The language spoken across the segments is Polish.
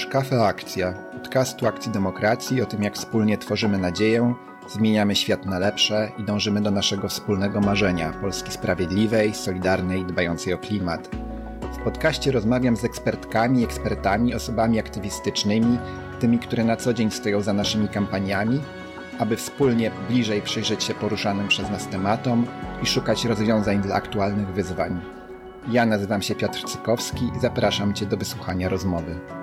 Słuchasz Kafe Akcja, podcastu Akcji Demokracji o tym, jak wspólnie tworzymy nadzieję, zmieniamy świat na lepsze i dążymy do naszego wspólnego marzenia Polski sprawiedliwej, solidarnej, dbającej o klimat. W podcaście rozmawiam z ekspertkami, ekspertami, osobami aktywistycznymi, tymi, które na co dzień stoją za naszymi kampaniami, aby wspólnie bliżej przyjrzeć się poruszanym przez nas tematom i szukać rozwiązań dla aktualnych wyzwań. Ja nazywam się Piotr Cykowski i zapraszam Cię do wysłuchania rozmowy.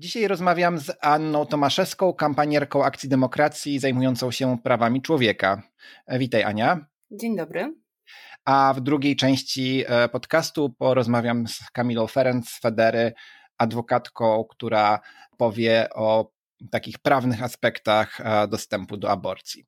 Dzisiaj rozmawiam z Anną Tomaszewską, kampanierką Akcji Demokracji zajmującą się prawami człowieka. Witaj Ania. Dzień dobry. A w drugiej części e, podcastu porozmawiam z Kamilą Ferenc z Federy, adwokatką, która powie o takich prawnych aspektach e, dostępu do aborcji.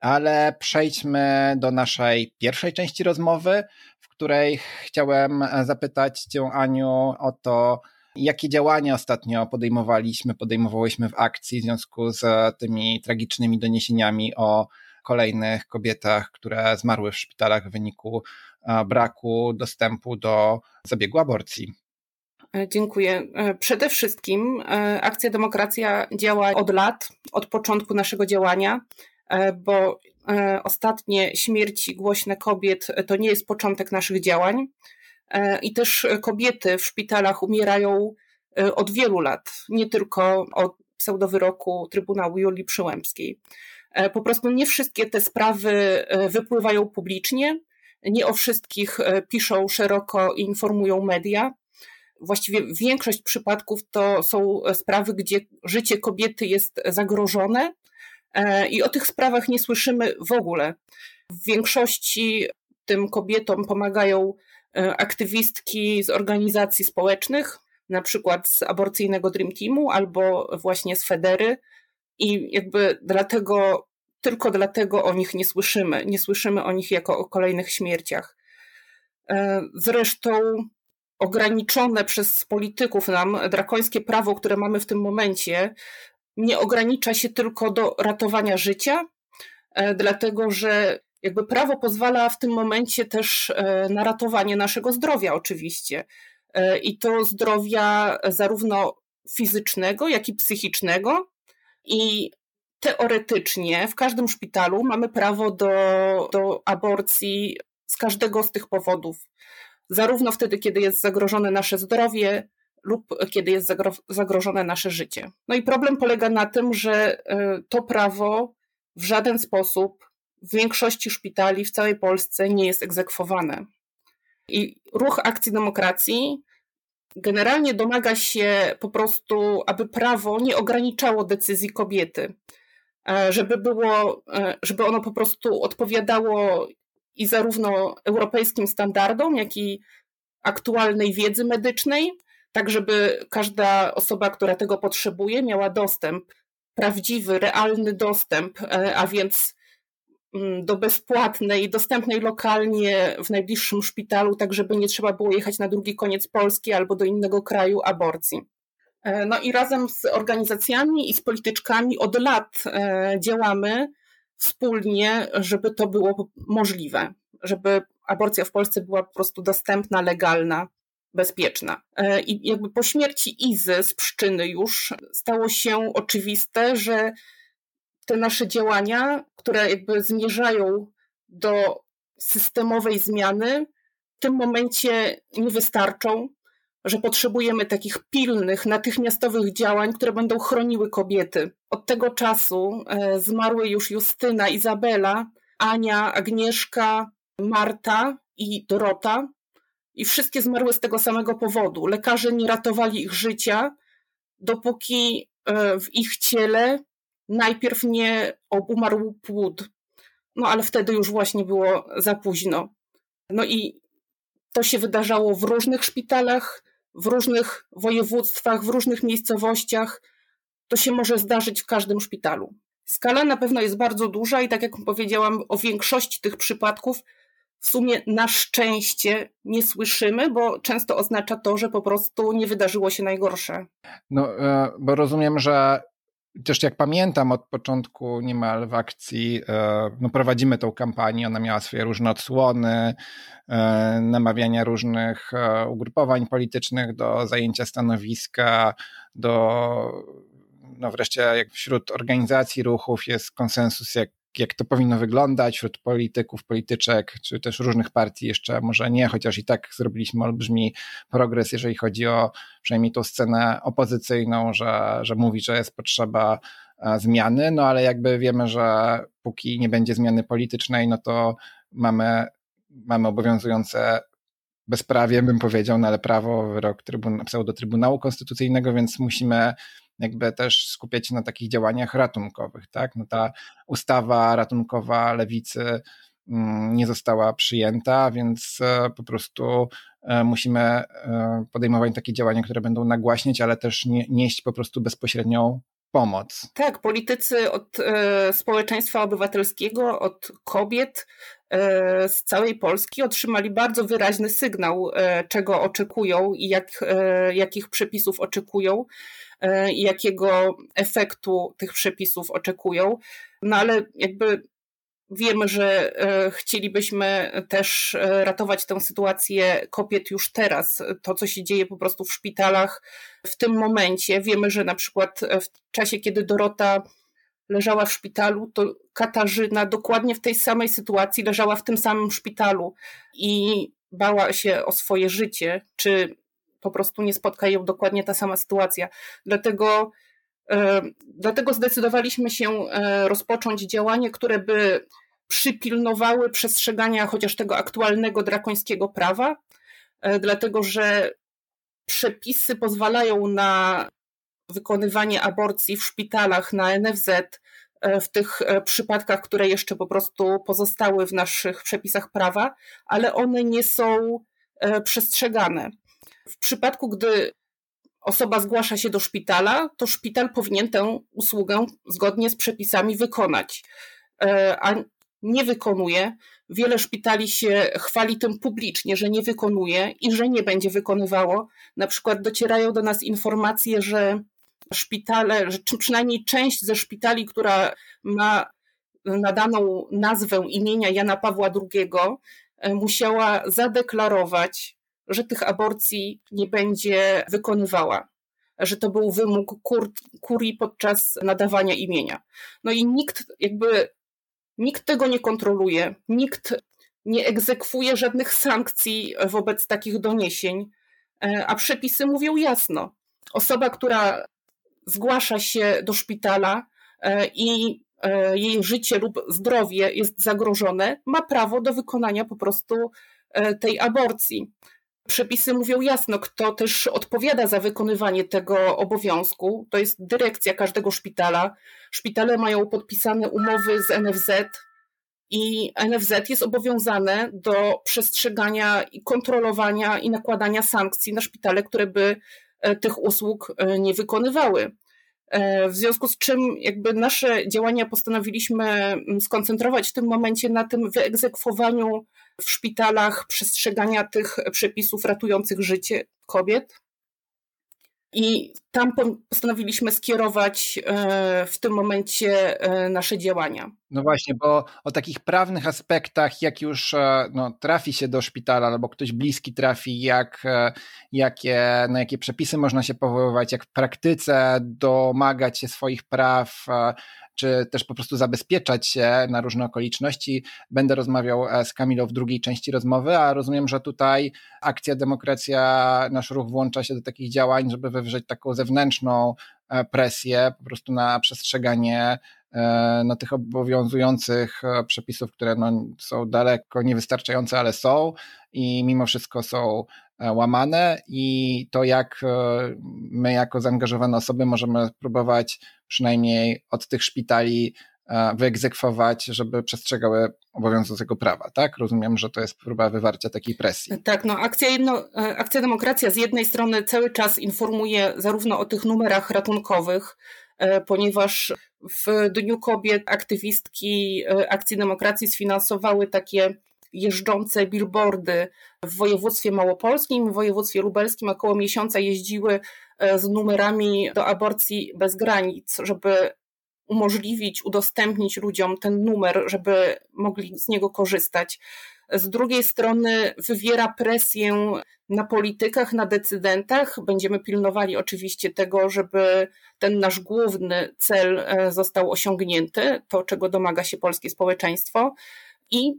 Ale przejdźmy do naszej pierwszej części rozmowy, w której chciałem zapytać Cię, Aniu, o to, jakie działania ostatnio podejmowaliśmy, podejmowałyśmy w akcji w związku z tymi tragicznymi doniesieniami o kolejnych kobietach, które zmarły w szpitalach w wyniku braku dostępu do zabiegu aborcji. E, dziękuję. E, przede wszystkim e, Akcja Demokracja działa od lat, od początku naszego działania, bo ostatnie śmierci głośne kobiet to nie jest początek naszych działań. I też kobiety w szpitalach umierają od wielu lat, nie tylko od pseudowyroku Trybunału Julii Przyłębskiej. Po prostu nie wszystkie te sprawy wypływają publicznie, nie o wszystkich piszą szeroko i informują media właściwie większość przypadków to są sprawy, gdzie życie kobiety jest zagrożone e, i o tych sprawach nie słyszymy w ogóle. W większości tym kobietom pomagają e, aktywistki z organizacji społecznych, na przykład z aborcyjnego Dream Teamu albo właśnie z Federy i jakby dlatego, tylko dlatego o nich nie słyszymy. Nie słyszymy o nich jako o kolejnych śmierciach. E, zresztą ograniczone przez polityków nam drakońskie prawo, które mamy w tym momencie, nie ogranicza się tylko do ratowania życia, e, dlatego że jakby prawo pozwala w tym momencie też e, na ratowanie naszego zdrowia, oczywiście. E, I to zdrowia zarówno fizycznego, jak i psychicznego. I teoretycznie w każdym szpitalu mamy prawo do, do aborcji z każdego z tych powodów zarówno wtedy, kiedy jest zagrożone nasze zdrowie, lub kiedy jest zagrożone nasze życie. No i problem polega na tym, że e, to prawo w żaden sposób w większości szpitali w całej Polsce nie jest egzekwowane. I ruch Akcji Demokracji generalnie domaga się po prostu, aby prawo nie ograniczało decyzji kobiety, e, żeby było, e, żeby ono po prostu odpowiadało i zarówno europejskim standardom, jak i aktualnej wiedzy medycznej, tak żeby każda osoba, która tego potrzebuje, miała dostęp, prawdziwy, realny dostęp, e, a więc do bezpłatnej, dostępnej lokalnie w najbliższym szpitalu, tak żeby nie trzeba było jechać na drugi koniec Polski albo do innego kraju aborcji. E, no i razem z organizacjami i z polityczkami od lat e, działamy wspólnie, żeby to było możliwe, żeby aborcja w Polsce była po prostu dostępna, legalna, bezpieczna. E, I jakby po śmierci Izy z Pszczyny już stało się oczywiste, że te nasze działania, które jakby zmierzają do systemowej zmiany, w tym momencie nie wystarczą, że potrzebujemy takich pilnych, natychmiastowych działań, które będą chroniły kobiety. Od tego czasu e, zmarły już Justyna, Izabela, Ania, Agnieszka, Marta i Dorota. I wszystkie zmarły z tego samego powodu. Lekarze nie ratowali ich życia, dopóki e, w ich ciele najpierw nie obumarł płód. No ale wtedy już właśnie było za późno. No i to się wydarzało w różnych szpitalach, w różnych województwach, w różnych miejscowościach. To się może zdarzyć w każdym szpitalu. Skala na pewno jest bardzo duża i tak jak powiedziałam, o większości tych przypadków w sumie na szczęście nie słyszymy, bo często oznacza to, że po prostu nie wydarzyło się najgorsze. No, e, bo rozumiem, że też jak pamiętam od początku niemal w akcji, e, no prowadzimy tą kampanię, ona miała swoje różne odsłony, e, namawiania różnych e, ugrupowań politycznych do zajęcia stanowiska, do no wreszcie jak wśród organizacji ruchów jest konsensus, jak jak to powinno wyglądać wśród polityków, polityczek, czy też różnych partii jeszcze może nie, chociaż i tak zrobiliśmy olbrzymi progres, jeżeli chodzi o przynajmniej tą scenę opozycyjną, że, że mówi, że jest potrzeba e, zmiany, no ale jakby wiemy, że póki nie będzie zmiany politycznej, no to mamy, mamy obowiązujące bezprawie, bym powiedział, no ale prawo, wyrok trybun, pseudo-trybunału konstytucyjnego, więc musimy jakby też skupiać się na takich działaniach ratunkowych, tak? No ta ustawa ratunkowa lewicy mm, nie została przyjęta, więc e, po prostu e, musimy e, podejmować takie działania, które będą nagłaśniać, ale też nie, nieść po prostu bezpośrednią pomoc. Tak, politycy od społeczeństwa obywatelskiego, od kobiet z całej Polski otrzymali bardzo wyraźny sygnał, czego oczekują i jak, jakich przepisów oczekują jakiego efektu tych przepisów oczekują. No ale jakby Wiemy, że e, chcielibyśmy też e, ratować tę sytuację kobiet już teraz. To, co się dzieje po prostu w szpitalach w tym momencie. Wiemy, że na przykład w czasie, kiedy Dorota leżała w szpitalu, to Katarzyna dokładnie w tej samej sytuacji leżała w tym samym szpitalu i bała się o swoje życie, czy po prostu nie spotka ją dokładnie ta sama sytuacja. Dlatego e, Dlatego zdecydowaliśmy się rozpocząć działanie, które by przypilnowały przestrzegania chociaż tego aktualnego drakońskiego prawa, e, dlatego że przepisy pozwalają na wykonywanie aborcji w szpitalach na NFZ e, w tych e, przypadkach, które jeszcze po prostu pozostały w naszych przepisach prawa, ale one nie są przestrzegane. W przypadku, gdy osoba zgłasza się do szpitala, to szpital powinien tę usługę zgodnie z przepisami wykonać. A nie wykonuje. Wiele szpitali się chwali tym publicznie, że nie wykonuje i że nie będzie wykonywało. Na przykład docierają do nas informacje, że szpitale, że przynajmniej część ze szpitali, która ma nadaną nazwę imienia Jana Pawła II, e, musiała zadeklarować, że tych aborcji nie będzie wykonywała że to był wymóg kur, kurii podczas nadawania imienia. No i nikt jakby Nikt tego nie kontroluje, nikt nie egzekwuje żadnych sankcji wobec takich doniesień, e, a przepisy mówią jasno. Osoba, która zgłasza się do szpitala e, i e, jej życie lub zdrowie jest zagrożone, ma prawo do wykonania po prostu tej aborcji. Przepisy mówią jasno, kto też odpowiada za wykonywanie tego obowiązku. To jest dyrekcja każdego szpitala. Szpitale mają podpisane umowy z NFZ i NFZ jest obowiązane do przestrzegania i kontrolowania i nakładania sankcji na szpitale, które by e, tych usług e, nie wykonywały. E, w związku z czym jakby nasze działania postanowiliśmy mm, skoncentrować w tym momencie na tym wyegzekwowaniu w szpitalach przestrzegania tych przepisów ratujących życie kobiet. I tam postanowiliśmy skierować e, w tym momencie e, nasze działania. No właśnie, bo o takich prawnych aspektach, jak już e, no, trafi się do szpitala, albo ktoś bliski trafi, jak, jakie, na jakie przepisy można się powoływać, jak w praktyce domagać się swoich praw, czy też po prostu zabezpieczać się na różne okoliczności. Będę rozmawiał e, z Kamilą w drugiej części rozmowy, a rozumiem, że tutaj akcja Demokracja, nasz ruch włącza się do takich działań, żeby wywrzeć taką zewnętrzną e, presję po prostu na przestrzeganie e, na tych obowiązujących przepisów, które no, są daleko niewystarczające, ale są i mimo wszystko są łamane i to jak my jako zaangażowane osoby możemy próbować przynajmniej od tych szpitali e, wyegzekwować, żeby przestrzegały obowiązującego prawa, tak? Rozumiem, że to jest próba wywarcia takiej presji. Tak, no akcja, jedno, e, akcja Demokracja z jednej strony cały czas informuje zarówno o tych numerach ratunkowych, e, ponieważ w Dniu Kobiet aktywistki Akcji Demokracji sfinansowały takie jeżdżące billboardy w województwie małopolskim, w województwie lubelskim około miesiąca jeździły e, z numerami do aborcji bez granic, żeby umożliwić, udostępnić ludziom ten numer, żeby mogli z niego korzystać. Z drugiej strony wywiera presję na politykach, na decydentach. Będziemy pilnowali oczywiście tego, żeby ten nasz główny cel e, został osiągnięty, to czego domaga się polskie społeczeństwo. I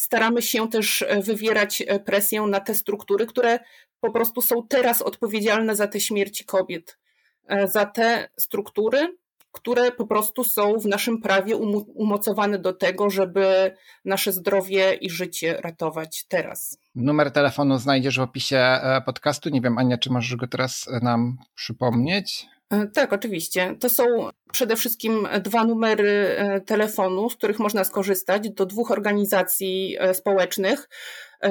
staramy się też wywierać presję na te struktury, które po prostu są teraz odpowiedzialne za te śmierci kobiet. E, za te struktury, które po prostu są w naszym prawie umocowane do tego, żeby nasze zdrowie i życie ratować teraz. Numer telefonu znajdziesz w opisie e, podcastu. Nie wiem, Ania, czy możesz go teraz e, nam przypomnieć? E, tak, oczywiście. To są przede wszystkim dwa numery telefonu, z których można skorzystać do dwóch organizacji społecznych.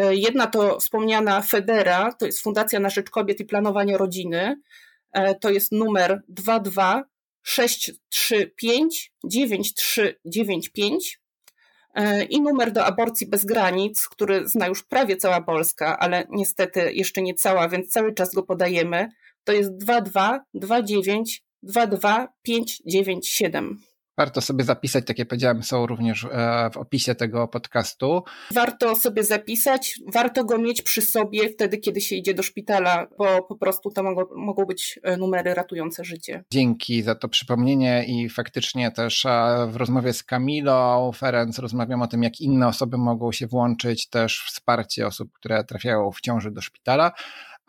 Jedna to wspomniana Federa, to jest Fundacja na Rzecz Kobiet i Planowanie Rodziny. To jest numer 22 635 9395 i numer do aborcji bez granic, który zna już prawie cała Polska, ale niestety jeszcze nie cała, więc cały czas go podajemy. To jest 22 29 22 597. Warto sobie zapisać, tak jak powiedziałem, są również e, w opisie tego podcastu. Warto sobie zapisać, warto go mieć przy sobie wtedy, kiedy się idzie do szpitala, bo po prostu to mogą, mogą być e, numery ratujące życie. Dzięki za to przypomnienie i faktycznie też e, w rozmowie z Kamilą Ferenc rozmawiam o tym, jak inne osoby mogą się włączyć też w wsparcie osób, które trafiają w ciąży do szpitala.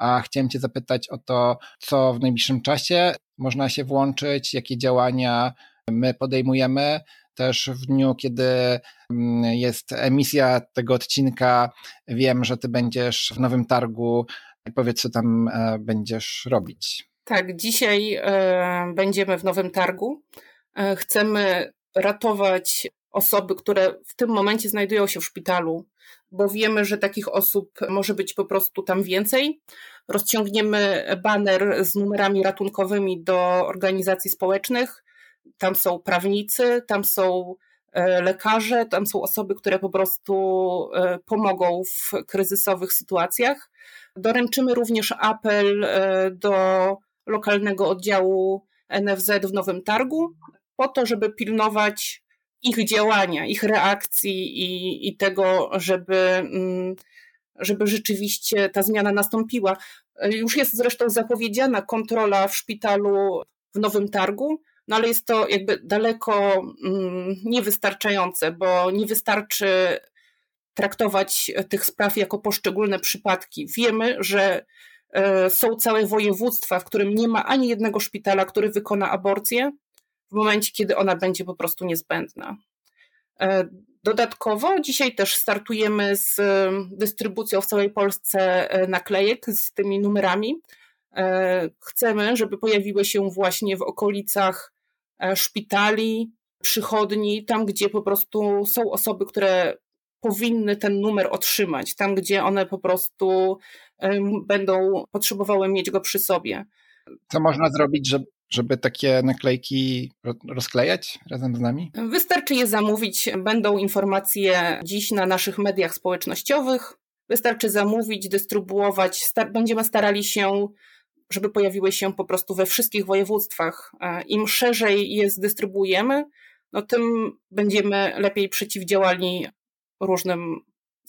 A chciałem Cię zapytać o to, co w najbliższym czasie można się włączyć, jakie działania my podejmujemy. Też w dniu, kiedy mm, jest emisja tego odcinka, wiem, że ty będziesz w nowym targu. Powiedz, co tam e, będziesz robić. Tak, dzisiaj e, będziemy w nowym targu. E, chcemy ratować osoby, które w tym momencie znajdują się w szpitalu, bo wiemy, że takich osób może być po prostu tam więcej. Rozciągniemy baner z numerami ratunkowymi do organizacji społecznych tam są prawnicy, tam są e, lekarze, tam są osoby, które po prostu e, pomogą w kryzysowych sytuacjach. Doręczymy również apel e, do lokalnego oddziału NFZ w Nowym Targu, po to, żeby pilnować ich działania, ich reakcji i, i tego, żeby, mm, żeby rzeczywiście ta zmiana nastąpiła. Już jest zresztą zapowiedziana kontrola w szpitalu w Nowym Targu. No ale jest to jakby daleko mm, niewystarczające, bo nie wystarczy traktować tych spraw jako poszczególne przypadki. Wiemy, że e, są całe województwa, w którym nie ma ani jednego szpitala, który wykona aborcję w momencie, kiedy ona będzie po prostu niezbędna. E, dodatkowo dzisiaj też startujemy z dystrybucją w całej Polsce e, naklejek z tymi numerami. Chcemy, żeby pojawiły się właśnie w okolicach E, szpitali, przychodni, tam gdzie po prostu są osoby, które powinny ten numer otrzymać, tam gdzie one po prostu będą potrzebowały mieć go przy sobie. Co można zrobić, żeby, żeby takie naklejki rozklejać razem z nami? Wystarczy je zamówić. Będą informacje dziś na naszych mediach społecznościowych. Wystarczy zamówić, dystrybuować. Będziemy starali się żeby pojawiły się po prostu we wszystkich województwach. E, Im szerzej je zdystrybuujemy, no tym będziemy lepiej przeciwdziałali różnym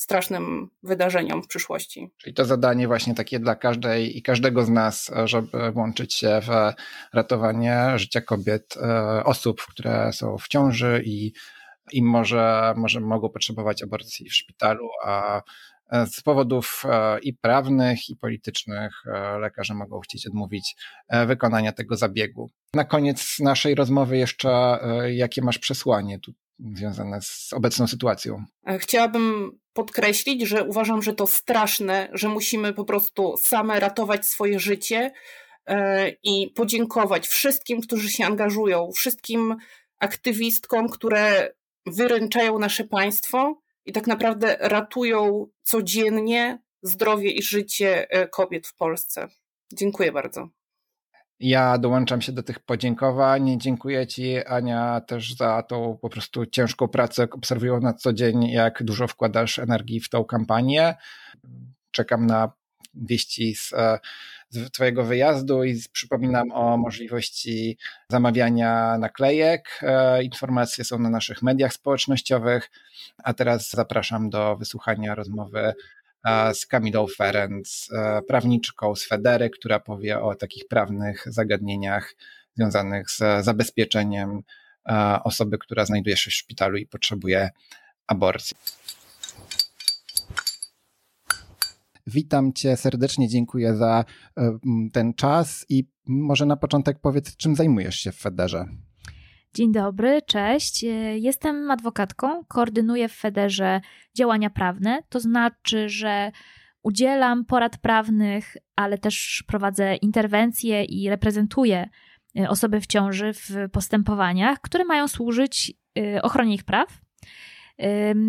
strasznym wydarzeniom w przyszłości. Czyli to zadanie właśnie takie dla każdej i każdego z nas, żeby włączyć się w ratowanie życia kobiet, e, osób, które są w ciąży i, i może, może mogą potrzebować aborcji w szpitalu, a E, z powodów e, i prawnych, i politycznych lekarze mogą chcieć odmówić wykonania tego zabiegu. Na koniec naszej rozmowy jeszcze, jakie masz przesłanie tu związane z obecną sytuacją? Chciałabym podkreślić, że uważam, że to straszne, że musimy po prostu same ratować swoje życie i podziękować wszystkim, którzy się angażują, wszystkim aktywistkom, które wyręczają nasze państwo i tak naprawdę ratują codziennie zdrowie i życie e, kobiet w Polsce. Dziękuję bardzo. Ja dołączam się do tych podziękowań. Dziękuję Ci, Ania, też za tą po prostu ciężką pracę. Obserwuję na co dzień, jak dużo wkładasz energii w tą kampanię. Czekam na wieści z, z Twojego wyjazdu i przypominam o możliwości zamawiania naklejek. E, informacje są na naszych mediach społecznościowych. A teraz zapraszam do wysłuchania rozmowy z Kamilą Ferenc, e, prawniczką z Federy, która powie o takich prawnych zagadnieniach związanych z zabezpieczeniem e, osoby, która znajduje się w szpitalu i potrzebuje aborcji. Witam Cię serdecznie, dziękuję za e, ten czas i może na początek powiedz, czym zajmujesz się w Federze? Dzień dobry, cześć. E, jestem adwokatką, koordynuję w Federze działania prawne, to znaczy, że udzielam porad prawnych, ale też prowadzę interwencje i reprezentuję e, osoby w ciąży w postępowaniach, które mają służyć e, ochronie ich praw.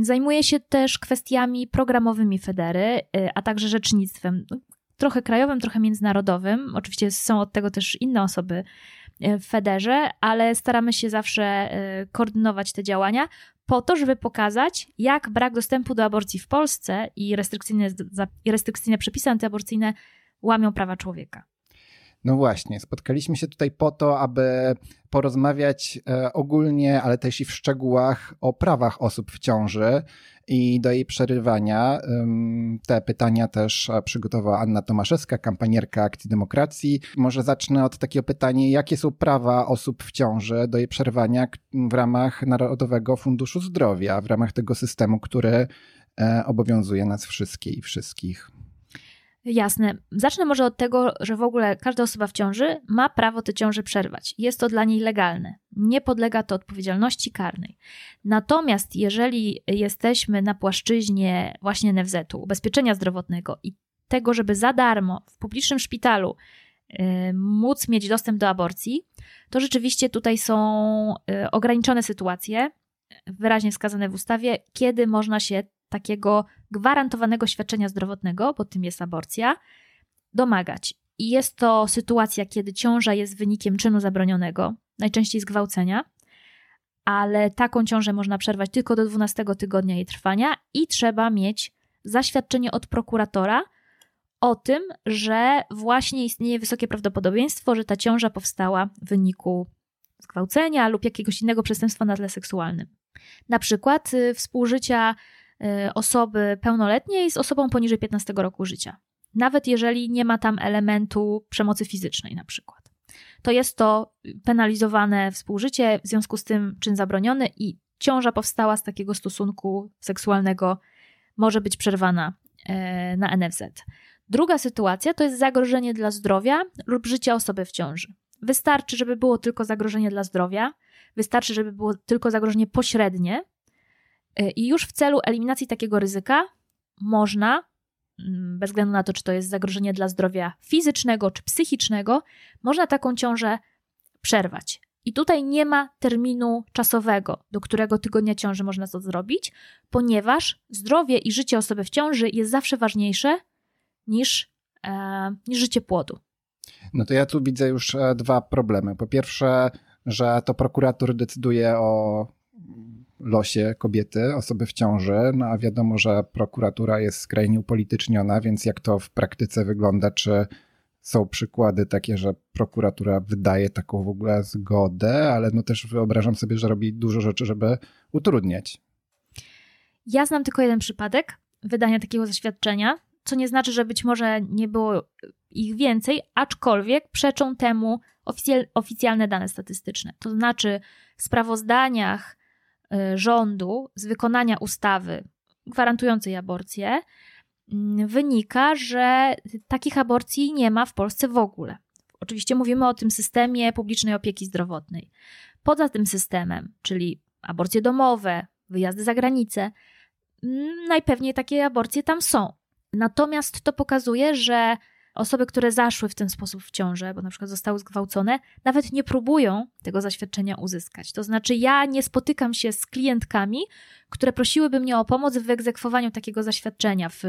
Zajmuję się też kwestiami programowymi Federy, a także rzecznictwem, trochę krajowym, trochę międzynarodowym. Oczywiście są od tego też inne osoby w Federze, ale staramy się zawsze e, koordynować te działania po to, żeby pokazać, jak brak dostępu do aborcji w Polsce i restrykcyjne, i restrykcyjne przepisy antyaborcyjne łamią prawa człowieka. No właśnie, spotkaliśmy się tutaj po to, aby porozmawiać e, ogólnie, ale też i w szczegółach o prawach osób w ciąży i do jej przerywania. Te pytania też e, przygotowała Anna Tomaszewska, kampanierka Akcji Demokracji. Może zacznę od takiego pytania, jakie są prawa osób w ciąży do jej przerywania w ramach Narodowego Funduszu Zdrowia, w ramach tego systemu, który e, obowiązuje nas wszystkie i wszystkich. Jasne. Zacznę może od tego, że w ogóle każda osoba w ciąży ma prawo tę ciążę przerwać. Jest to dla niej legalne. Nie podlega to odpowiedzialności karnej. Natomiast jeżeli jesteśmy na płaszczyźnie właśnie NFZ-u, ubezpieczenia zdrowotnego i tego, żeby za darmo w publicznym szpitalu y, móc mieć dostęp do aborcji, to rzeczywiście tutaj są y, ograniczone sytuacje, wyraźnie wskazane w ustawie, kiedy można się takiego gwarantowanego świadczenia zdrowotnego, bo tym jest aborcja, domagać. I jest to sytuacja, kiedy ciąża jest wynikiem czynu zabronionego, najczęściej zgwałcenia, ale taką ciążę można przerwać tylko do 12 tygodnia jej trwania i trzeba mieć zaświadczenie od prokuratora o tym, że właśnie istnieje wysokie prawdopodobieństwo, że ta ciąża powstała w wyniku zgwałcenia lub jakiegoś innego przestępstwa na tle seksualnym. Na przykład y, współżycia osoby pełnoletniej z osobą poniżej 15 roku życia. Nawet jeżeli nie ma tam elementu przemocy fizycznej, na przykład. To jest to penalizowane współżycie, w związku z tym czyn zabroniony i ciąża powstała z takiego stosunku seksualnego może być przerwana e, na NFZ. Druga sytuacja to jest zagrożenie dla zdrowia lub życia osoby w ciąży. Wystarczy, żeby było tylko zagrożenie dla zdrowia, wystarczy, żeby było tylko zagrożenie pośrednie, Y, I już w celu eliminacji takiego ryzyka można, mm, bez względu na to, czy to jest zagrożenie dla zdrowia fizycznego czy psychicznego, można taką ciążę przerwać. I tutaj nie ma terminu czasowego, do którego tygodnia ciąży można to zrobić, ponieważ zdrowie i życie osoby w ciąży jest zawsze ważniejsze niż, e, niż życie płodu. No to ja tu widzę już e, dwa problemy. Po pierwsze, że to prokurator decyduje o losie kobiety, osoby w ciąży, no a wiadomo, że prokuratura jest skrajnie upolityczniona, więc jak to w praktyce wygląda, czy są przykłady takie, że prokuratura wydaje taką w ogóle zgodę, ale no też wyobrażam sobie, że robi dużo rzeczy, żeby utrudniać. Ja znam tylko jeden przypadek wydania takiego zaświadczenia, co nie znaczy, że być może nie było ich więcej, aczkolwiek przeczą temu oficjalne dane statystyczne. To znaczy w sprawozdaniach rządu z wykonania ustawy gwarantującej aborcję mm, wynika, że takich aborcji nie ma w Polsce w ogóle. Oczywiście mówimy o tym systemie publicznej opieki zdrowotnej. Poza tym systemem, czyli aborcje domowe, wyjazdy za granicę, mm, najpewniej takie aborcje tam są. Natomiast to pokazuje, że Osoby, które zaszły w ten sposób w ciążę, bo na przykład zostały zgwałcone, nawet nie próbują tego zaświadczenia uzyskać. To znaczy, ja nie spotykam się z klientkami, które prosiłyby mnie o pomoc w wyegzekwowaniu takiego zaświadczenia, w,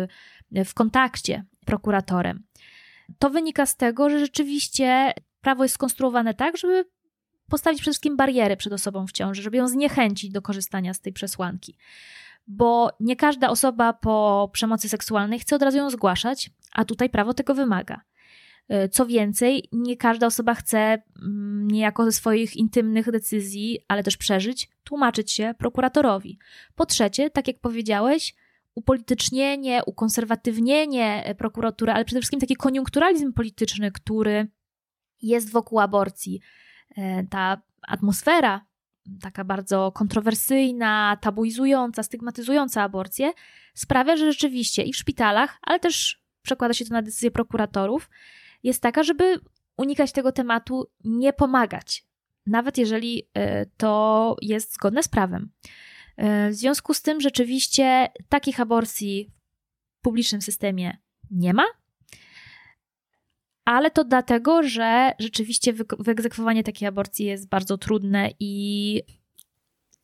w kontakcie prokuratorem. To wynika z tego, że rzeczywiście prawo jest skonstruowane tak, żeby postawić przede wszystkim bariery przed osobą w ciąży, żeby ją zniechęcić do korzystania z tej przesłanki. Bo nie każda osoba po przemocy seksualnej chce od razu ją zgłaszać, a tutaj prawo tego wymaga. Y, co więcej, nie każda osoba chce mm, niejako ze swoich intymnych decyzji, ale też przeżyć, tłumaczyć się prokuratorowi. Po trzecie, tak jak powiedziałeś, upolitycznienie, ukonserwatywnienie prokuratury, ale przede wszystkim taki koniunkturalizm polityczny, który jest wokół aborcji, e, ta atmosfera taka bardzo kontrowersyjna, tabuizująca, stygmatyzująca aborcję, sprawia, że rzeczywiście i w szpitalach, ale też przekłada się to na decyzje prokuratorów, jest taka, żeby unikać tego tematu, nie pomagać, nawet jeżeli e, to jest zgodne z prawem. E, w związku z tym rzeczywiście takich aborcji w publicznym systemie nie ma, ale to dlatego, że rzeczywiście wyegzekwowanie takiej aborcji jest bardzo trudne i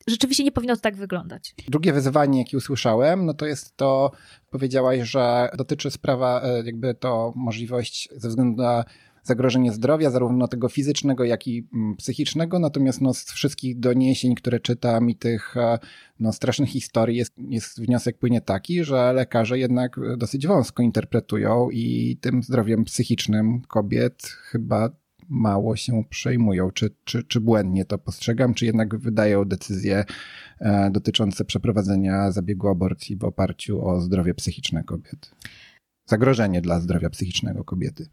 rzeczywiście nie powinno to tak wyglądać. Drugie wyzwanie, jakie usłyszałem, no to jest to, powiedziałaś, że dotyczy sprawa, e, jakby to możliwość ze względu na zagrożenie zdrowia, zarówno tego fizycznego, jak i mm, psychicznego. Natomiast no, z wszystkich doniesień, które czytam i tych e, no, strasznych historii, jest, jest wniosek płynie taki, że lekarze jednak dosyć wąsko interpretują i tym zdrowiem psychicznym kobiet chyba mało się przejmują. Czy, czy, czy błędnie to postrzegam, czy jednak wydają decyzje e, dotyczące przeprowadzenia zabiegu aborcji w oparciu o zdrowie psychiczne kobiet? Zagrożenie dla zdrowia psychicznego kobiety.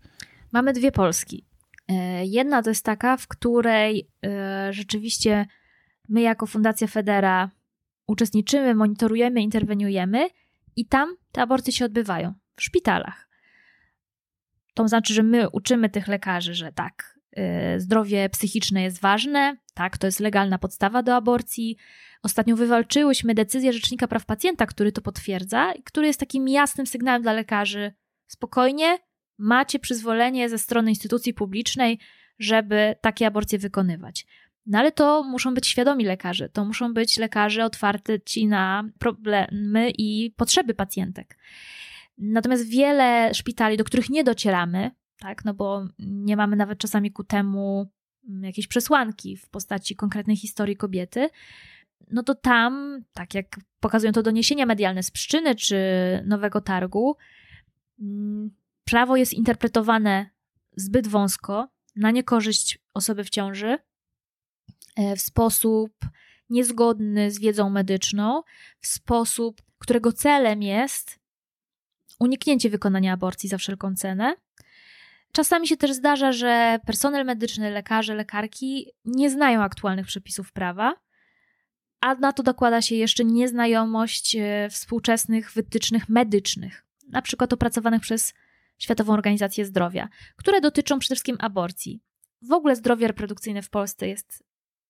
Mamy dwie Polski. E, jedna to jest taka, w której e, rzeczywiście my jako Fundacja Federa uczestniczymy, monitorujemy, interweniujemy i tam te aborcje się odbywają w szpitalach. To znaczy, że my uczymy tych lekarzy, że tak, e, zdrowie psychiczne jest ważne, tak, to jest legalna podstawa do aborcji. Ostatnio wywalczyłyśmy decyzję Rzecznika Praw Pacjenta, który to potwierdza który jest takim jasnym sygnałem dla lekarzy: spokojnie, macie przyzwolenie ze strony instytucji publicznej, żeby takie aborcje wykonywać. No ale to muszą być świadomi lekarze, to muszą być lekarze otwarci na problemy i potrzeby pacjentek. Natomiast wiele szpitali, do których nie docieramy, tak, no bo nie mamy nawet czasami ku temu jakieś przesłanki w postaci konkretnej historii kobiety, no to tam, tak jak pokazują to doniesienia medialne z Pszczyny czy Nowego Targu, mm, prawo jest interpretowane zbyt wąsko, na niekorzyść osoby w ciąży, e, w sposób niezgodny z wiedzą medyczną, w sposób, którego celem jest uniknięcie wykonania aborcji za wszelką cenę. Czasami się też zdarza, że personel medyczny, lekarze, lekarki nie znają aktualnych przepisów prawa, a na to dokłada się jeszcze nieznajomość e, współczesnych wytycznych medycznych, na przykład opracowanych przez Światową Organizację Zdrowia, które dotyczą przede wszystkim aborcji. W ogóle zdrowie reprodukcyjne w Polsce jest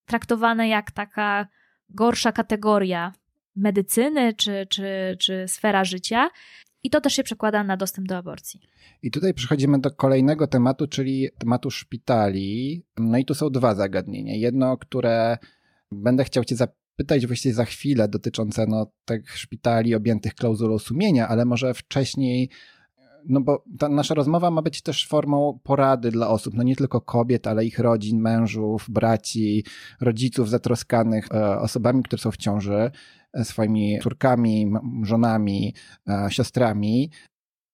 traktowane jak taka gorsza kategoria medycyny czy, czy, czy sfera życia. I to też się przekłada na dostęp do aborcji. I tutaj przechodzimy do kolejnego tematu, czyli tematu szpitali. No i tu są dwa zagadnienia. Jedno, które będę chciał Cię zapytać właściwie za chwilę, dotyczące no, tych szpitali objętych klauzulą sumienia, ale może wcześniej no bo ta nasza rozmowa ma być też formą porady dla osób, no nie tylko kobiet, ale ich rodzin, mężów, braci, rodziców zatroskanych e, osobami, które są w ciąży, e, swoimi córkami, żonami, e, siostrami.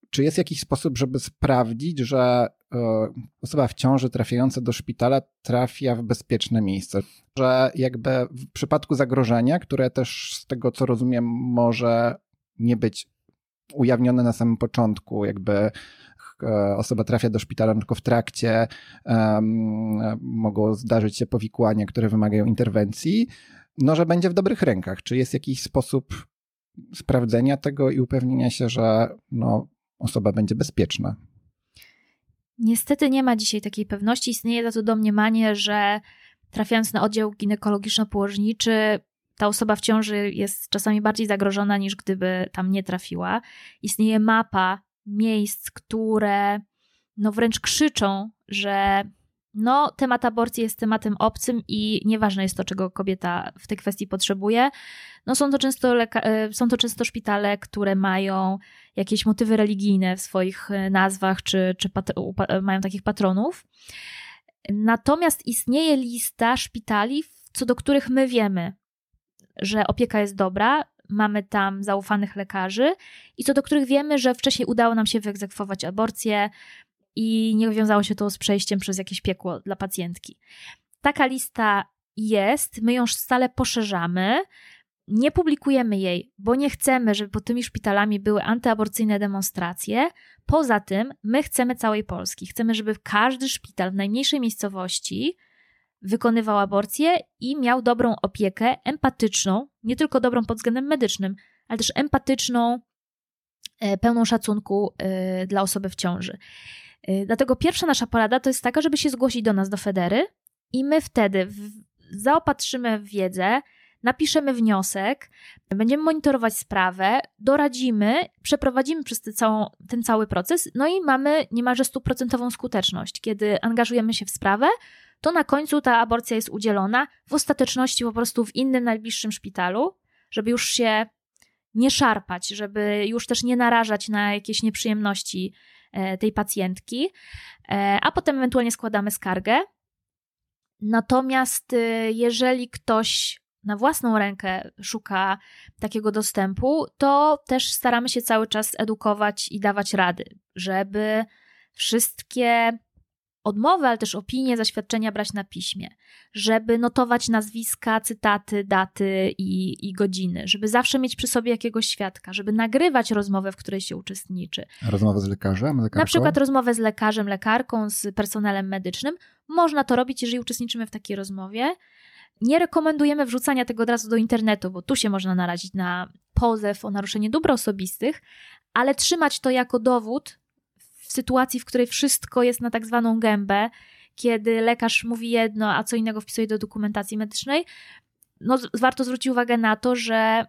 Czy jest jakiś sposób, żeby sprawdzić, że osoba w ciąży trafiająca do szpitala trafia w bezpieczne miejsce? Że jakby w przypadku zagrożenia, które też z tego co rozumiem może nie być ujawnione na samym początku, jakby e, osoba trafia do szpitala tylko w trakcie, um, mogą zdarzyć się powikłania, które wymagają interwencji, no, że będzie w dobrych rękach. Czy jest jakiś sposób sprawdzenia tego i upewnienia się, że no, osoba będzie bezpieczna? Niestety nie ma dzisiaj takiej pewności. Istnieje za to domniemanie, że trafiając na oddział ginekologiczno-położniczy, ta osoba w ciąży jest czasami bardziej zagrożona niż gdyby tam nie trafiła. Istnieje mapa miejsc, które no wręcz krzyczą, że no, temat aborcji jest tematem obcym i nieważne jest to, czego kobieta w tej kwestii potrzebuje. No, są, to często e, są to często szpitale, które mają jakieś motywy religijne w swoich e, nazwach, czy, czy mają takich patronów. Natomiast istnieje lista szpitali, co do których my wiemy, że opieka jest dobra, mamy tam zaufanych lekarzy i co do których wiemy, że wcześniej udało nam się wyegzekwować aborcję i nie wiązało się to z przejściem przez jakieś piekło dla pacjentki. Taka lista jest, my ją stale poszerzamy. Nie publikujemy jej, bo nie chcemy, żeby pod tymi szpitalami były antyaborcyjne demonstracje. Poza tym, my chcemy całej Polski. Chcemy, żeby każdy szpital w najmniejszej miejscowości wykonywał aborcję i miał dobrą opiekę, empatyczną, nie tylko dobrą pod względem medycznym, ale też empatyczną, e, pełną szacunku e, dla osoby w ciąży. E, dlatego pierwsza nasza porada to jest taka, żeby się zgłosić do nas do Federy i my wtedy zaopatrzymy w wiedzę, napiszemy wniosek, będziemy monitorować sprawę, doradzimy, przeprowadzimy przez ten, całą, ten cały proces, no i mamy niemalże stuprocentową skuteczność. Kiedy angażujemy się w sprawę, to na końcu ta aborcja jest udzielona w ostateczności po prostu w innym najbliższym szpitalu, żeby już się nie szarpać, żeby już też nie narażać na jakieś nieprzyjemności e, tej pacjentki, e, a potem ewentualnie składamy skargę. Natomiast e, jeżeli ktoś na własną rękę szuka takiego dostępu, to też staramy się cały czas edukować i dawać rady, żeby wszystkie odmowy, ale też opinie, zaświadczenia brać na piśmie, żeby notować nazwiska, cytaty, daty i, i godziny, żeby zawsze mieć przy sobie jakiegoś świadka, żeby nagrywać rozmowę, w której się uczestniczy. Rozmowę z lekarzem, lekarką? Na przykład rozmowę z lekarzem, lekarką, z personelem medycznym. Można to robić, jeżeli uczestniczymy w takiej rozmowie. Nie rekomendujemy wrzucania tego od razu do internetu, bo tu się można narazić na pozew o naruszenie dóbr osobistych, ale trzymać to jako dowód sytuacji, w której wszystko jest na tak zwaną gębę, kiedy lekarz mówi jedno, a co innego wpisuje do dokumentacji medycznej, no warto zwrócić uwagę na to, że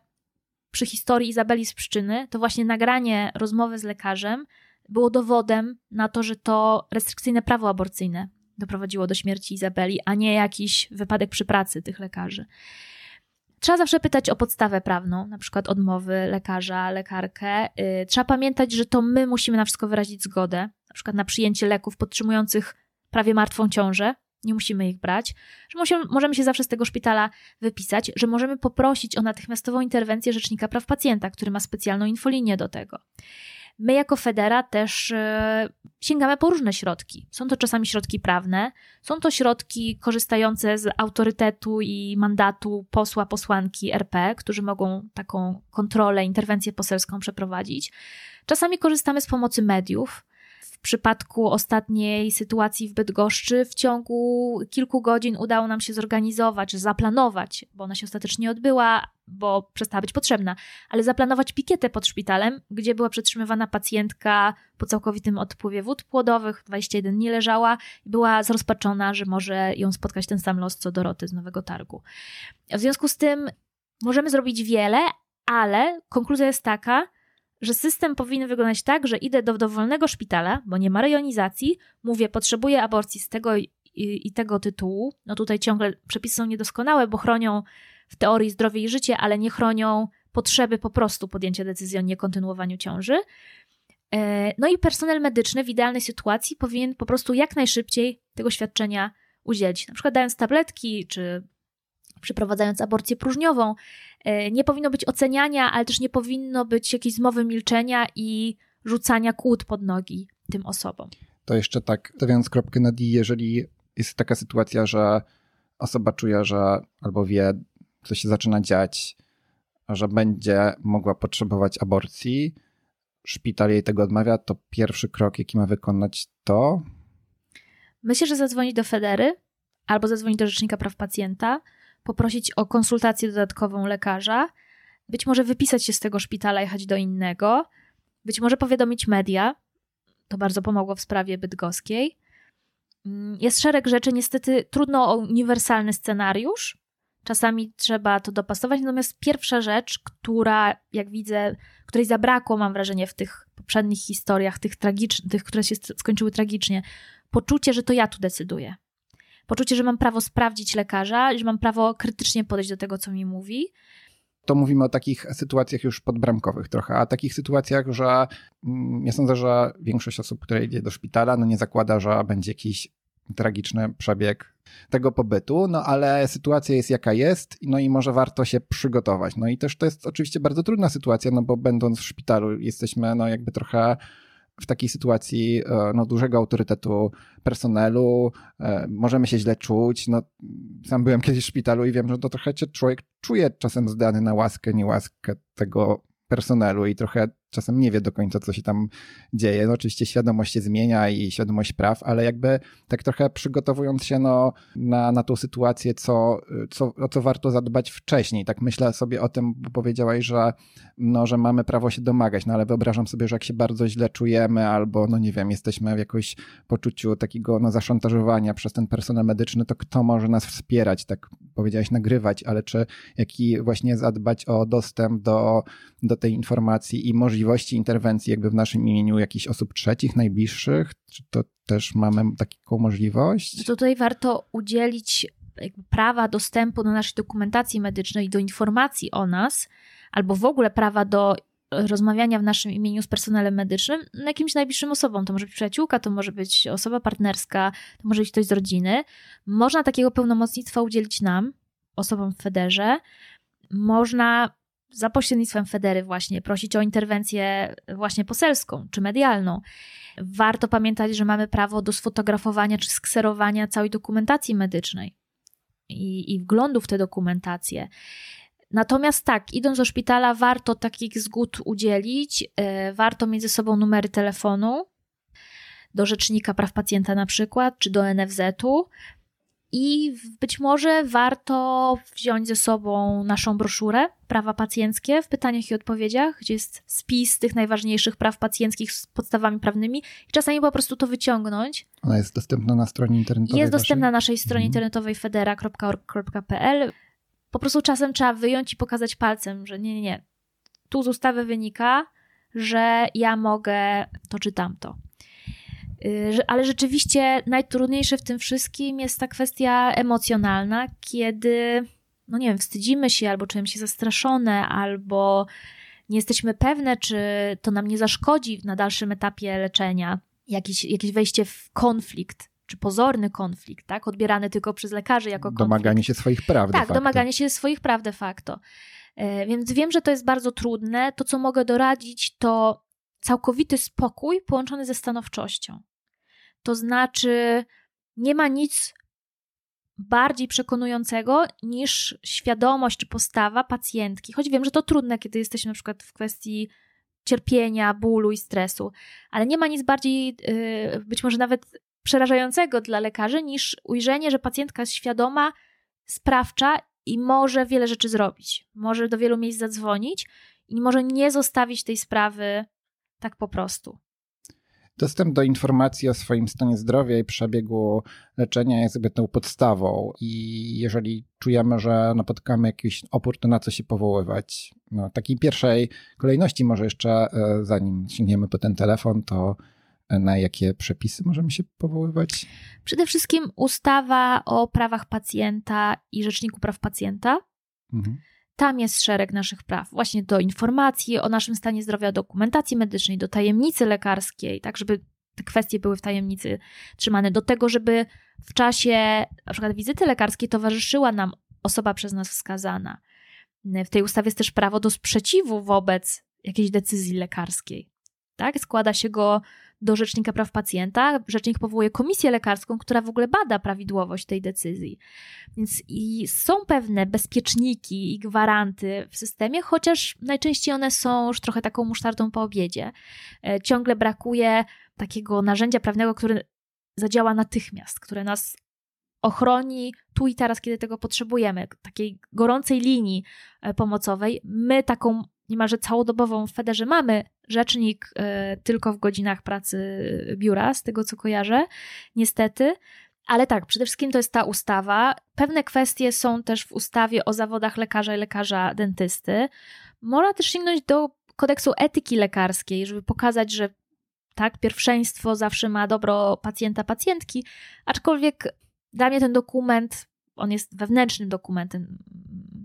przy historii Izabeli z Pszczyny to właśnie nagranie rozmowy z lekarzem było dowodem na to, że to restrykcyjne prawo aborcyjne doprowadziło do śmierci Izabeli, a nie jakiś wypadek przy pracy tych lekarzy. Trzeba zawsze pytać o podstawę prawną, na przykład odmowy lekarza, lekarkę. Y, trzeba pamiętać, że to my musimy na wszystko wyrazić zgodę, na przykład na przyjęcie leków podtrzymujących prawie martwą ciążę. Nie musimy ich brać, że możemy się zawsze z tego szpitala wypisać, że możemy poprosić o natychmiastową interwencję Rzecznika Praw Pacjenta, który ma specjalną infolinię do tego. My jako Federa też e, sięgamy po różne środki. Są to czasami środki prawne, są to środki korzystające z autorytetu i mandatu posła, posłanki RP, którzy mogą taką kontrolę, interwencję poselską przeprowadzić. Czasami korzystamy z pomocy mediów przypadku ostatniej sytuacji w Bydgoszczy w ciągu kilku godzin udało nam się zorganizować, zaplanować, bo ona się ostatecznie odbyła, bo przestała być potrzebna, ale zaplanować pikietę pod szpitalem, gdzie była przetrzymywana pacjentka po całkowitym odpływie wód płodowych, 21 dni leżała i była zrozpaczona, że może ją spotkać ten sam los co Doroty z Nowego Targu. W związku z tym możemy zrobić wiele, ale konkluzja jest taka, że system powinien wyglądać tak, że idę do dowolnego szpitala, bo nie ma rejonizacji, mówię, potrzebuję aborcji z tego i, i tego tytułu. No tutaj ciągle przepisy są niedoskonałe, bo chronią w teorii zdrowie i życie, ale nie chronią potrzeby po prostu podjęcia decyzji o niekontynuowaniu ciąży. E, no i personel medyczny w idealnej sytuacji powinien po prostu jak najszybciej tego świadczenia udzielić. Na przykład dając tabletki, czy przeprowadzając aborcję próżniową. E, nie powinno być oceniania, ale też nie powinno być jakiejś zmowy milczenia i rzucania kłód pod nogi tym osobom. To jeszcze tak, stawiając kropkę na D, jeżeli jest taka sytuacja, że osoba czuje, że albo wie, co się zaczyna dziać, że będzie mogła potrzebować aborcji, szpital jej tego odmawia, to pierwszy krok, jaki ma wykonać, to. Myślę, że zadzwonić do Federy albo zadzwonić do Rzecznika Praw Pacjenta, poprosić o konsultację dodatkową lekarza, być może wypisać się z tego szpitala, jechać do innego, być może powiadomić media. To bardzo pomogło w sprawie bydgoskiej. Mm, jest szereg rzeczy, niestety trudno o uniwersalny scenariusz. Czasami trzeba to dopasować. Natomiast pierwsza rzecz, która, jak widzę, której zabrakło, mam wrażenie, w tych poprzednich historiach, tych tragicznych, tych, które się skończyły tragicznie, poczucie, że to ja tu decyduję poczucie, że mam prawo sprawdzić lekarza, że mam prawo krytycznie podejść do tego, co mi mówi. To mówimy o takich sytuacjach już podbramkowych trochę, a takich sytuacjach, że mm, ja sądzę, że większość osób, które idzie do szpitala, no nie zakłada, że będzie jakiś tragiczny przebieg tego pobytu, no ale sytuacja jest jaka jest, no i może warto się przygotować. No i też to jest oczywiście bardzo trudna sytuacja, no bo będąc w szpitalu jesteśmy no jakby trochę w takiej sytuacji e, no, dużego autorytetu personelu, e, możemy się źle czuć. No, sam byłem kiedyś w szpitalu i wiem, że to trochę człowiek czuje czasem zdany na łaskę, niełaskę tego personelu i trochę czasem nie wie do końca, co się tam dzieje. No oczywiście świadomość się zmienia i świadomość praw, ale jakby tak trochę przygotowując się no, na, na tą sytuację, co, co, o co warto zadbać wcześniej. Tak myślę sobie o tym, bo powiedziałaś, że, no, że mamy prawo się domagać, no ale wyobrażam sobie, że jak się bardzo źle czujemy albo, no nie wiem, jesteśmy w jakimś poczuciu takiego no, zaszantażowania przez ten personel medyczny, to kto może nas wspierać, tak powiedziałaś, nagrywać, ale czy jaki właśnie zadbać o dostęp do, do tej informacji i możliwości możliwości interwencji jakby w naszym imieniu jakichś osób trzecich, najbliższych? Czy to też mamy taką możliwość? Tutaj warto udzielić prawa dostępu do naszej dokumentacji medycznej, do informacji o nas, albo w ogóle prawa do rozmawiania w naszym imieniu z personelem medycznym jakimś najbliższym osobom. To może być przyjaciółka, to może być osoba partnerska, to może być ktoś z rodziny. Można takiego pełnomocnictwa udzielić nam, osobom w Federze. Można za pośrednictwem Federy właśnie prosić o interwencję właśnie poselską czy medialną. Warto pamiętać, że mamy prawo do sfotografowania czy skserowania całej dokumentacji medycznej i, i wglądu w tę dokumentację. Natomiast tak, idąc do szpitala, warto takich zgód udzielić, yy, warto mieć ze sobą numery telefonu do Rzecznika Praw Pacjenta na przykład, czy do NFZ-u, i być może warto wziąć ze sobą naszą broszurę Prawa Pacjenckie w pytaniach i odpowiedziach, gdzie jest spis tych najważniejszych praw pacjenckich z podstawami prawnymi i czasami po prostu to wyciągnąć. Ona jest dostępna na stronie internetowej. Jest dostępna na naszej stronie mhm. internetowej federa.org.pl. Po prostu czasem trzeba wyjąć i pokazać palcem, że nie, nie, nie. Tu z ustawy wynika, że ja mogę to czy tamto. Y, ale rzeczywiście najtrudniejsze w tym wszystkim jest ta kwestia emocjonalna, kiedy, no nie wiem, wstydzimy się albo czujemy się zastraszone, albo nie jesteśmy pewne, czy to nam nie zaszkodzi na dalszym etapie leczenia, jakieś, jakieś wejście w konflikt czy pozorny konflikt, tak? Odbierany tylko przez lekarzy jako konflikt. Domaganie się swoich praw. Tak, domaganie się swoich praw de facto. Y, więc wiem, że to jest bardzo trudne. To, co mogę doradzić, to całkowity spokój połączony ze stanowczością. To znaczy, nie ma nic bardziej przekonującego niż świadomość czy postawa pacjentki. Choć wiem, że to trudne, kiedy jesteśmy na przykład w kwestii cierpienia, bólu i stresu, ale nie ma nic bardziej, y, być może nawet przerażającego dla lekarzy, niż ujrzenie, że pacjentka jest świadoma, sprawcza i może wiele rzeczy zrobić. Może do wielu miejsc zadzwonić i może nie zostawić tej sprawy tak po prostu. Dostęp do informacji o swoim stanie zdrowia i przebiegu leczenia jest tą podstawą i jeżeli czujemy, że napotkamy jakiś opór, to na co się powoływać? No, takiej pierwszej kolejności może jeszcze, e, zanim sięgniemy po ten telefon, to e, na jakie przepisy możemy się powoływać? Przede wszystkim ustawa o prawach pacjenta i Rzeczniku Praw Pacjenta. Mhm. Tam jest szereg naszych praw, właśnie do informacji o naszym stanie zdrowia, dokumentacji medycznej, do tajemnicy lekarskiej, tak żeby te kwestie były w tajemnicy trzymane, do tego, żeby w czasie na przykład wizyty lekarskiej towarzyszyła nam osoba przez nas wskazana. W tej ustawie jest też prawo do sprzeciwu wobec jakiejś decyzji lekarskiej. Tak? Składa się go do Rzecznika Praw Pacjenta. Rzecznik powołuje komisję lekarską, która w ogóle bada prawidłowość tej decyzji. Więc i są pewne bezpieczniki i gwaranty w systemie, chociaż najczęściej one są już trochę taką musztardą po obiedzie. E, ciągle brakuje takiego narzędzia prawnego, które zadziała natychmiast, które nas ochroni tu i teraz, kiedy tego potrzebujemy, takiej gorącej linii e, pomocowej. My taką niemalże całodobową w Federze mamy rzecznik y, tylko w godzinach pracy biura, z tego co kojarzę, niestety. Ale tak, przede wszystkim to jest ta ustawa. Pewne kwestie są też w ustawie o zawodach lekarza i lekarza dentysty. Można też sięgnąć do kodeksu etyki lekarskiej, żeby pokazać, że tak, pierwszeństwo zawsze ma dobro pacjenta, pacjentki, aczkolwiek dla mnie ten dokument, on jest wewnętrznym dokumentem,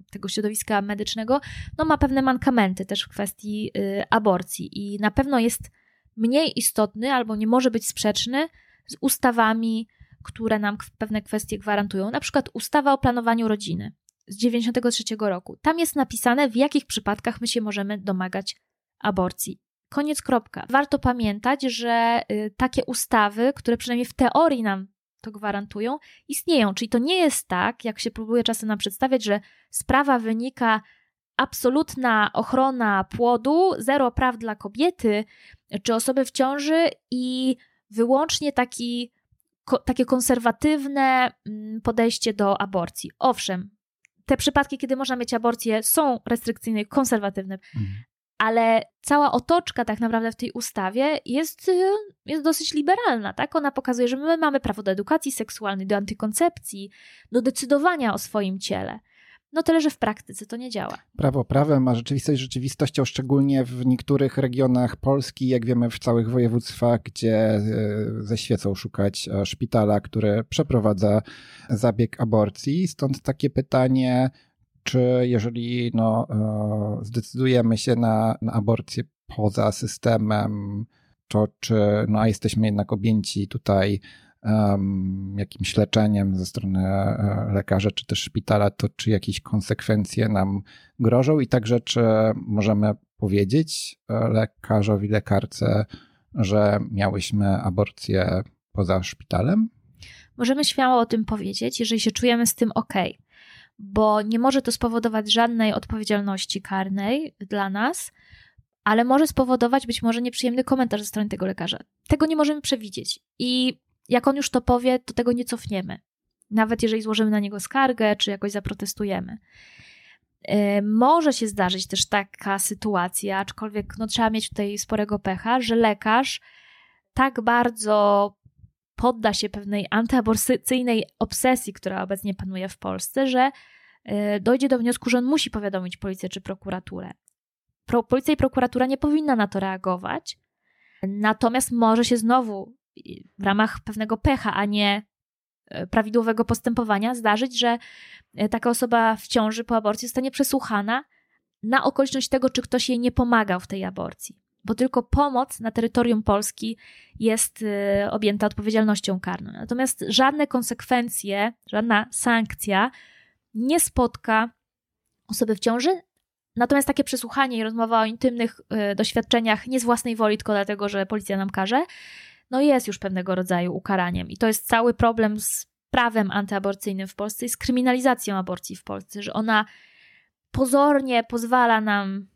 tego środowiska medycznego, no ma pewne mankamenty też w kwestii y, aborcji i na pewno jest mniej istotny albo nie może być sprzeczny z ustawami które nam pewne kwestie gwarantują, na przykład ustawa o planowaniu rodziny z 93 roku. Tam jest napisane, w jakich przypadkach my się możemy domagać aborcji. Koniec kropka. Warto pamiętać, że y, takie ustawy, które przynajmniej w teorii nam to gwarantują, istnieją. Czyli to nie jest tak, jak się próbuje czasem nam przedstawiać, że sprawa wynika absolutna ochrona płodu, zero praw dla kobiety czy osoby w ciąży i wyłącznie taki, ko, takie konserwatywne mm, podejście do aborcji. Owszem, te przypadki, kiedy można mieć aborcję, są restrykcyjne konserwatywne, mhm. Ale cała otoczka tak naprawdę w tej ustawie jest, y, jest dosyć liberalna, tak? Ona pokazuje, że my mamy prawo do edukacji seksualnej, do antykoncepcji, do decydowania o swoim ciele. No tyle, że w praktyce to nie działa. Prawo prawem, a rzeczywistość rzeczywistością, szczególnie w niektórych regionach Polski, jak wiemy w całych województwach, gdzie e, ze świecą szukać e, szpitala, który przeprowadza zabieg aborcji. Stąd takie pytanie, czy jeżeli no, e, zdecydujemy się na, na aborcję poza systemem, to czy no, a jesteśmy jednak objęci tutaj um, jakimś leczeniem ze strony e, lekarza czy też szpitala, to czy jakieś konsekwencje nam grożą i także czy możemy powiedzieć e, lekarzowi, lekarce, że miałyśmy aborcję poza szpitalem? Możemy śmiało o tym powiedzieć, jeżeli się czujemy z tym ok, bo nie może to spowodować żadnej odpowiedzialności karnej dla nas, ale może spowodować być może nieprzyjemny komentarz ze strony tego lekarza. Tego nie możemy przewidzieć. I jak on już to powie, to tego nie cofniemy. Nawet jeżeli złożymy na niego skargę, czy jakoś zaprotestujemy. E, może się zdarzyć też taka sytuacja, aczkolwiek no, trzeba mieć tutaj sporego pecha, że lekarz tak bardzo podda się pewnej antyaborcyjnej obsesji, która obecnie panuje w Polsce, że e, dojdzie do wniosku, że on musi powiadomić policję czy prokuraturę. Pro, policja i prokuratura nie powinna na to reagować, natomiast może się znowu w ramach pewnego pecha, a nie e, prawidłowego postępowania zdarzyć, że e, taka osoba w ciąży po aborcji zostanie przesłuchana na okoliczność tego, czy ktoś jej nie pomagał w tej aborcji. Bo tylko pomoc na terytorium Polski jest e, objęta odpowiedzialnością karną. Natomiast żadne konsekwencje, żadna sankcja nie spotka osoby w ciąży. Natomiast takie przesłuchanie i rozmowa o intymnych doświadczeniach nie z własnej woli, tylko dlatego, że policja nam każe, no jest już pewnego rodzaju ukaraniem. I to jest cały problem z prawem antyaborcyjnym w Polsce i z kryminalizacją aborcji w Polsce, że ona pozornie pozwala nam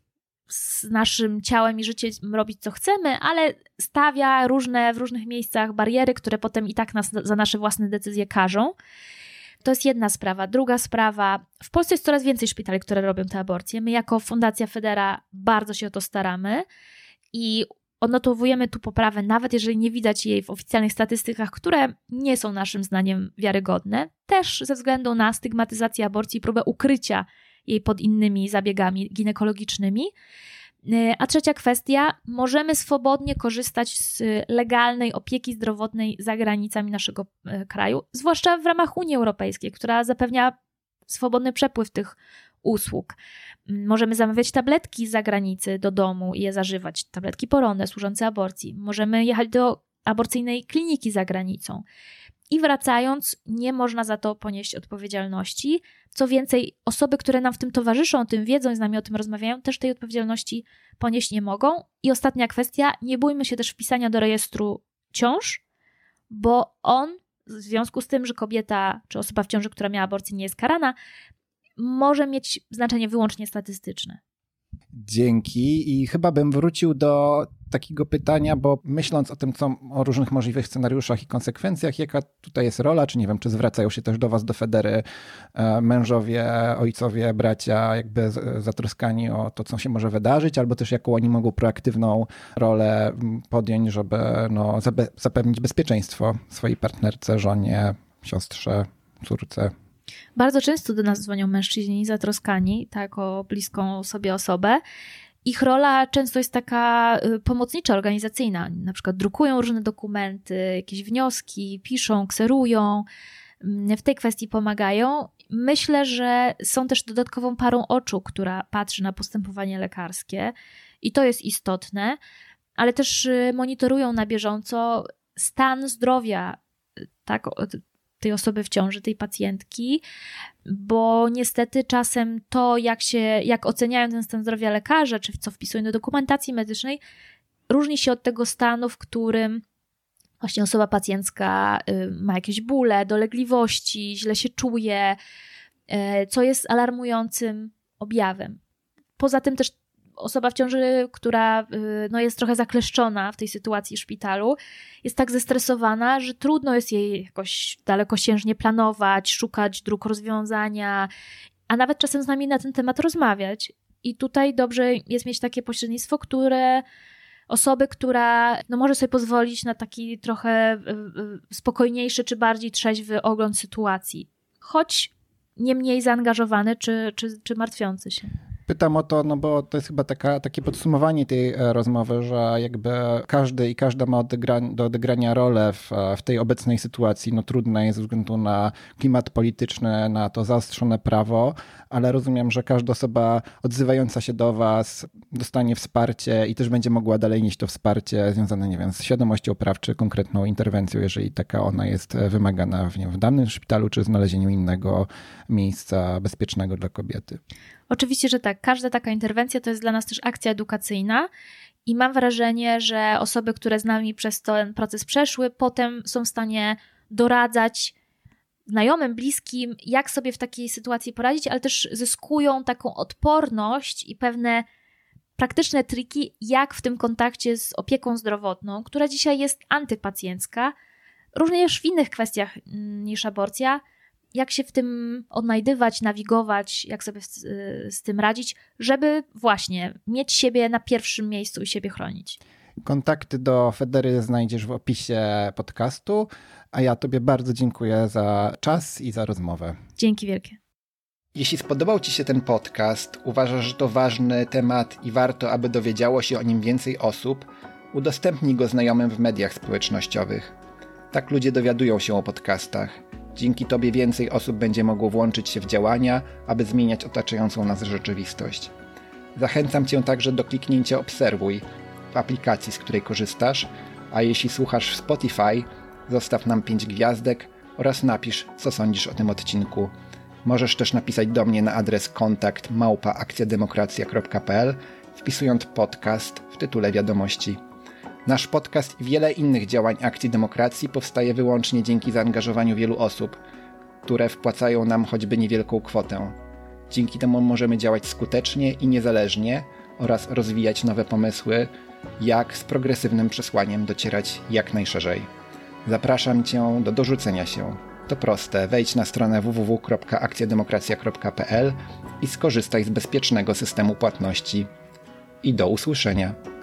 z naszym ciałem i życiem robić co chcemy, ale stawia różne w różnych miejscach bariery, które potem i tak nas za nasze własne decyzje karzą. To jest jedna sprawa. Druga sprawa, w Polsce jest coraz więcej szpitali, które robią te aborcje. My jako Fundacja Federa bardzo się o to staramy i Odnotowujemy tu poprawę, nawet jeżeli nie widać jej w oficjalnych statystykach, które nie są naszym zdaniem wiarygodne, też ze względu na stygmatyzację aborcji i próbę ukrycia jej pod innymi zabiegami ginekologicznymi. E, a trzecia kwestia, możemy swobodnie korzystać z legalnej opieki zdrowotnej za granicami naszego e, kraju, zwłaszcza w ramach Unii Europejskiej, która zapewnia swobodny przepływ tych usług. Możemy zamawiać tabletki z zagranicy do domu i je zażywać, tabletki poronne służące aborcji. Możemy jechać do aborcyjnej kliniki za granicą. I wracając, nie można za to ponieść odpowiedzialności. Co więcej, osoby, które nam w tym towarzyszą, o tym wiedzą i z nami o tym rozmawiają, też tej odpowiedzialności ponieść nie mogą. I ostatnia kwestia, nie bójmy się też wpisania do rejestru ciąż, bo on w związku z tym, że kobieta czy osoba w ciąży, która miała aborcję, nie jest karana, może mieć znaczenie wyłącznie statystyczne. Dzięki i chyba bym wrócił do takiego pytania, bo myśląc o tym, co o różnych możliwych scenariuszach i konsekwencjach, jaka tutaj jest rola, czy nie wiem, czy zwracają się też do was, do Federy, e, mężowie, ojcowie, bracia, jakby zatroskani o to, co się może wydarzyć, albo też jaką oni mogą proaktywną rolę podjąć, żeby no, zapewnić bezpieczeństwo swojej partnerce, żonie, siostrze, córce. Bardzo często do nas dzwonią mężczyźni zatroskani, tak, o bliską sobie osobę. Ich rola często jest taka y, pomocnicza, organizacyjna. Na przykład drukują różne dokumenty, jakieś wnioski, piszą, kserują, mm, w tej kwestii pomagają. Myślę, że są też dodatkową parą oczu, która patrzy na postępowanie lekarskie i to jest istotne, ale też y, monitorują na bieżąco stan zdrowia tak, tej osoby w ciąży, tej pacjentki, bo niestety czasem to, jak się, jak oceniają ten stan zdrowia lekarze, czy co wpisują do dokumentacji medycznej, różni się od tego stanu, w którym właśnie osoba pacjencka y, ma jakieś bóle, dolegliwości, źle się czuje, y, co jest alarmującym objawem. Poza tym też osoba w ciąży, która y, no, jest trochę zakleszczona w tej sytuacji w szpitalu, jest tak zestresowana, że trudno jest jej jakoś dalekosiężnie planować, szukać dróg rozwiązania, a nawet czasem z nami na ten temat rozmawiać. I tutaj dobrze jest mieć takie pośrednictwo, które osoby, która no, może sobie pozwolić na taki trochę y, y, spokojniejszy czy bardziej trzeźwy ogląd sytuacji. Choć nie mniej zaangażowany czy, czy, czy martwiący się. Pytam o to, no bo to jest chyba taka, takie podsumowanie tej e, rozmowy, że jakby każdy i każda ma do odegrania rolę w, w tej obecnej sytuacji. No trudne jest ze względu na klimat polityczny, na to zaostrzone prawo, ale rozumiem, że każda osoba odzywająca się do Was dostanie wsparcie i też będzie mogła dalej nieść to wsparcie związane, nie wiem, z świadomością praw czy konkretną interwencją, jeżeli taka ona jest wymagana w, nie wiem, w danym szpitalu czy znalezieniu innego miejsca bezpiecznego dla kobiety. Oczywiście, że tak. Każda taka interwencja to jest dla nas też akcja edukacyjna. I mam wrażenie, że osoby, które z nami przez ten proces przeszły, potem są w stanie doradzać znajomym, bliskim, jak sobie w takiej sytuacji poradzić, ale też zyskują taką odporność i pewne praktyczne triki, jak w tym kontakcie z opieką zdrowotną, która dzisiaj jest antypacjencka, również w innych kwestiach mm, niż aborcja, jak się w tym odnajdywać, nawigować, jak sobie z, z, tym radzić, żeby właśnie mieć siebie na pierwszym miejscu i siebie chronić. Kontakty do Federy znajdziesz w opisie podcastu, a ja Tobie bardzo dziękuję za czas i za rozmowę. Dzięki wielkie. Jeśli spodobał Ci się ten podcast, uważasz, że to ważny temat i warto, aby dowiedziało się o nim więcej osób, udostępnij go znajomym w mediach społecznościowych. Tak ludzie dowiadują się o podcastach. Dzięki Tobie więcej osób będzie mogło włączyć się w działania, aby zmieniać otaczającą nas rzeczywistość. Zachęcam Cię także do kliknięcia Obserwuj w aplikacji, z której korzystasz, a jeśli słuchasz w Spotify, zostaw nam 5 gwiazdek oraz napisz, co sądzisz o tym odcinku. Możesz też napisać do mnie na adres kontakt małpaakcjademokracja.pl wpisując podcast w tytule wiadomości. Nasz podcast i wiele innych działań Akcji Demokracji powstaje wyłącznie dzięki zaangażowaniu wielu osób, które wpłacają nam choćby niewielką kwotę. Dzięki temu możemy działać skutecznie i niezależnie oraz rozwijać nowe pomysły, jak z progresywnym przesłaniem docierać jak najszerzej. Zapraszam Cię do dorzucenia się. To proste, wejdź na stronę www.akcjademokracja.pl i skorzystaj z bezpiecznego systemu płatności. I do usłyszenia.